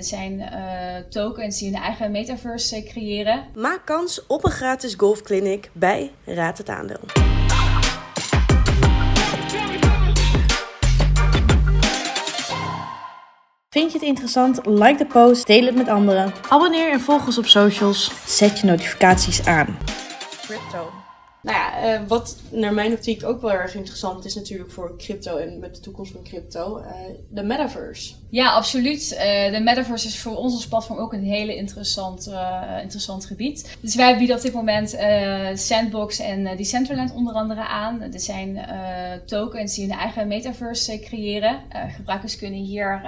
Er zijn tokens die hun eigen metaverse creëren. Maak kans op een gratis golfclinic bij Raad het Aandeel. Vind je het interessant? Like de post, deel het met anderen. Abonneer en volg ons op socials. Zet je notificaties aan. Crypto. Nou ja, uh, wat naar mijn optiek ook wel erg interessant is natuurlijk voor crypto en met de toekomst van crypto, uh, de metaverse. Ja, absoluut. Uh, de metaverse is voor ons als platform ook een hele interessant, interessant gebied. Dus wij bieden op dit moment Sandbox en Decentraland onder andere aan. Er zijn tokens die hun eigen metaverse creëren. gebruikers kunnen hier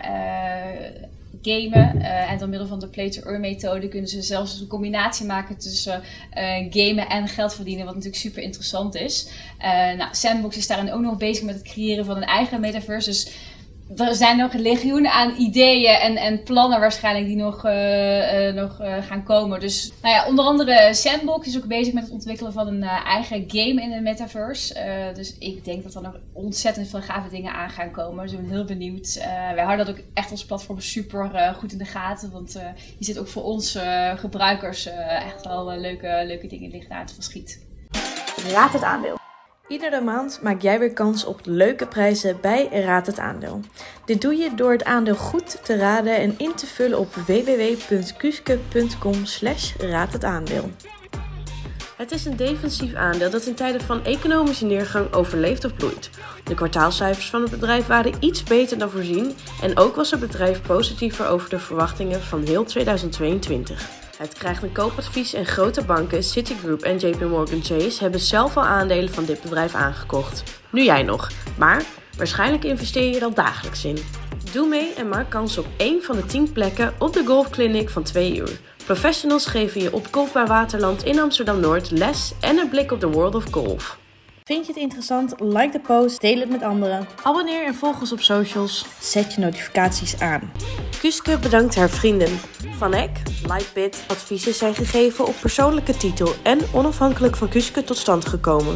gamen. Uh, en door middel van de play-to-earn methode kunnen ze zelfs een combinatie maken tussen uh, gamen en geld verdienen, wat natuurlijk super interessant is. Uh, nou, Sandbox is daarin ook nog bezig met het creëren van een eigen metaverse. Dus er zijn nog legioenen aan ideeën en, en plannen waarschijnlijk die nog, uh, uh, nog uh, gaan komen. Dus nou ja, onder andere Sandbox is ook bezig met het ontwikkelen van een eigen game in de metaverse. dus ik denk dat er nog ontzettend veel gave dingen aan gaan komen. Dus ik ben heel benieuwd. wij houden dat ook echt als platform super goed in de gaten. Want je zit ook voor ons gebruikers echt wel leuke, leuke dingen liggen aan te verschiet. Raad het aandeel. Iedere maand maak jij weer kans op leuke prijzen bij Raad het Aandeel. Dit doe je door het aandeel goed te raden en in te vullen op www.kuske.com. Het is een defensief aandeel dat in tijden van economische neergang overleeft of bloeit. De kwartaalcijfers van het bedrijf waren iets beter dan voorzien en ook was het bedrijf positiever over de verwachtingen van heel 2022. Het krijgt een koopadvies en grote banken, Citigroup en JP Morgan Chase hebben zelf al aandelen van dit bedrijf aangekocht. Nu jij nog, maar waarschijnlijk investeer je er al dagelijks in. Doe mee en maak kans op één van de 10 plekken op de golfclinic van 2 uur. Professionals geven je op Golfbaar Waterland in Amsterdam Noord les en een blik op de world of golf. Vind je het interessant? Like de post, deel het met anderen. Abonneer en volg ons op socials. Zet je notificaties aan. Kuske bedankt haar vrienden. Van Eck, Lightbit, adviezen zijn gegeven op persoonlijke titel en onafhankelijk van Kuske tot stand gekomen.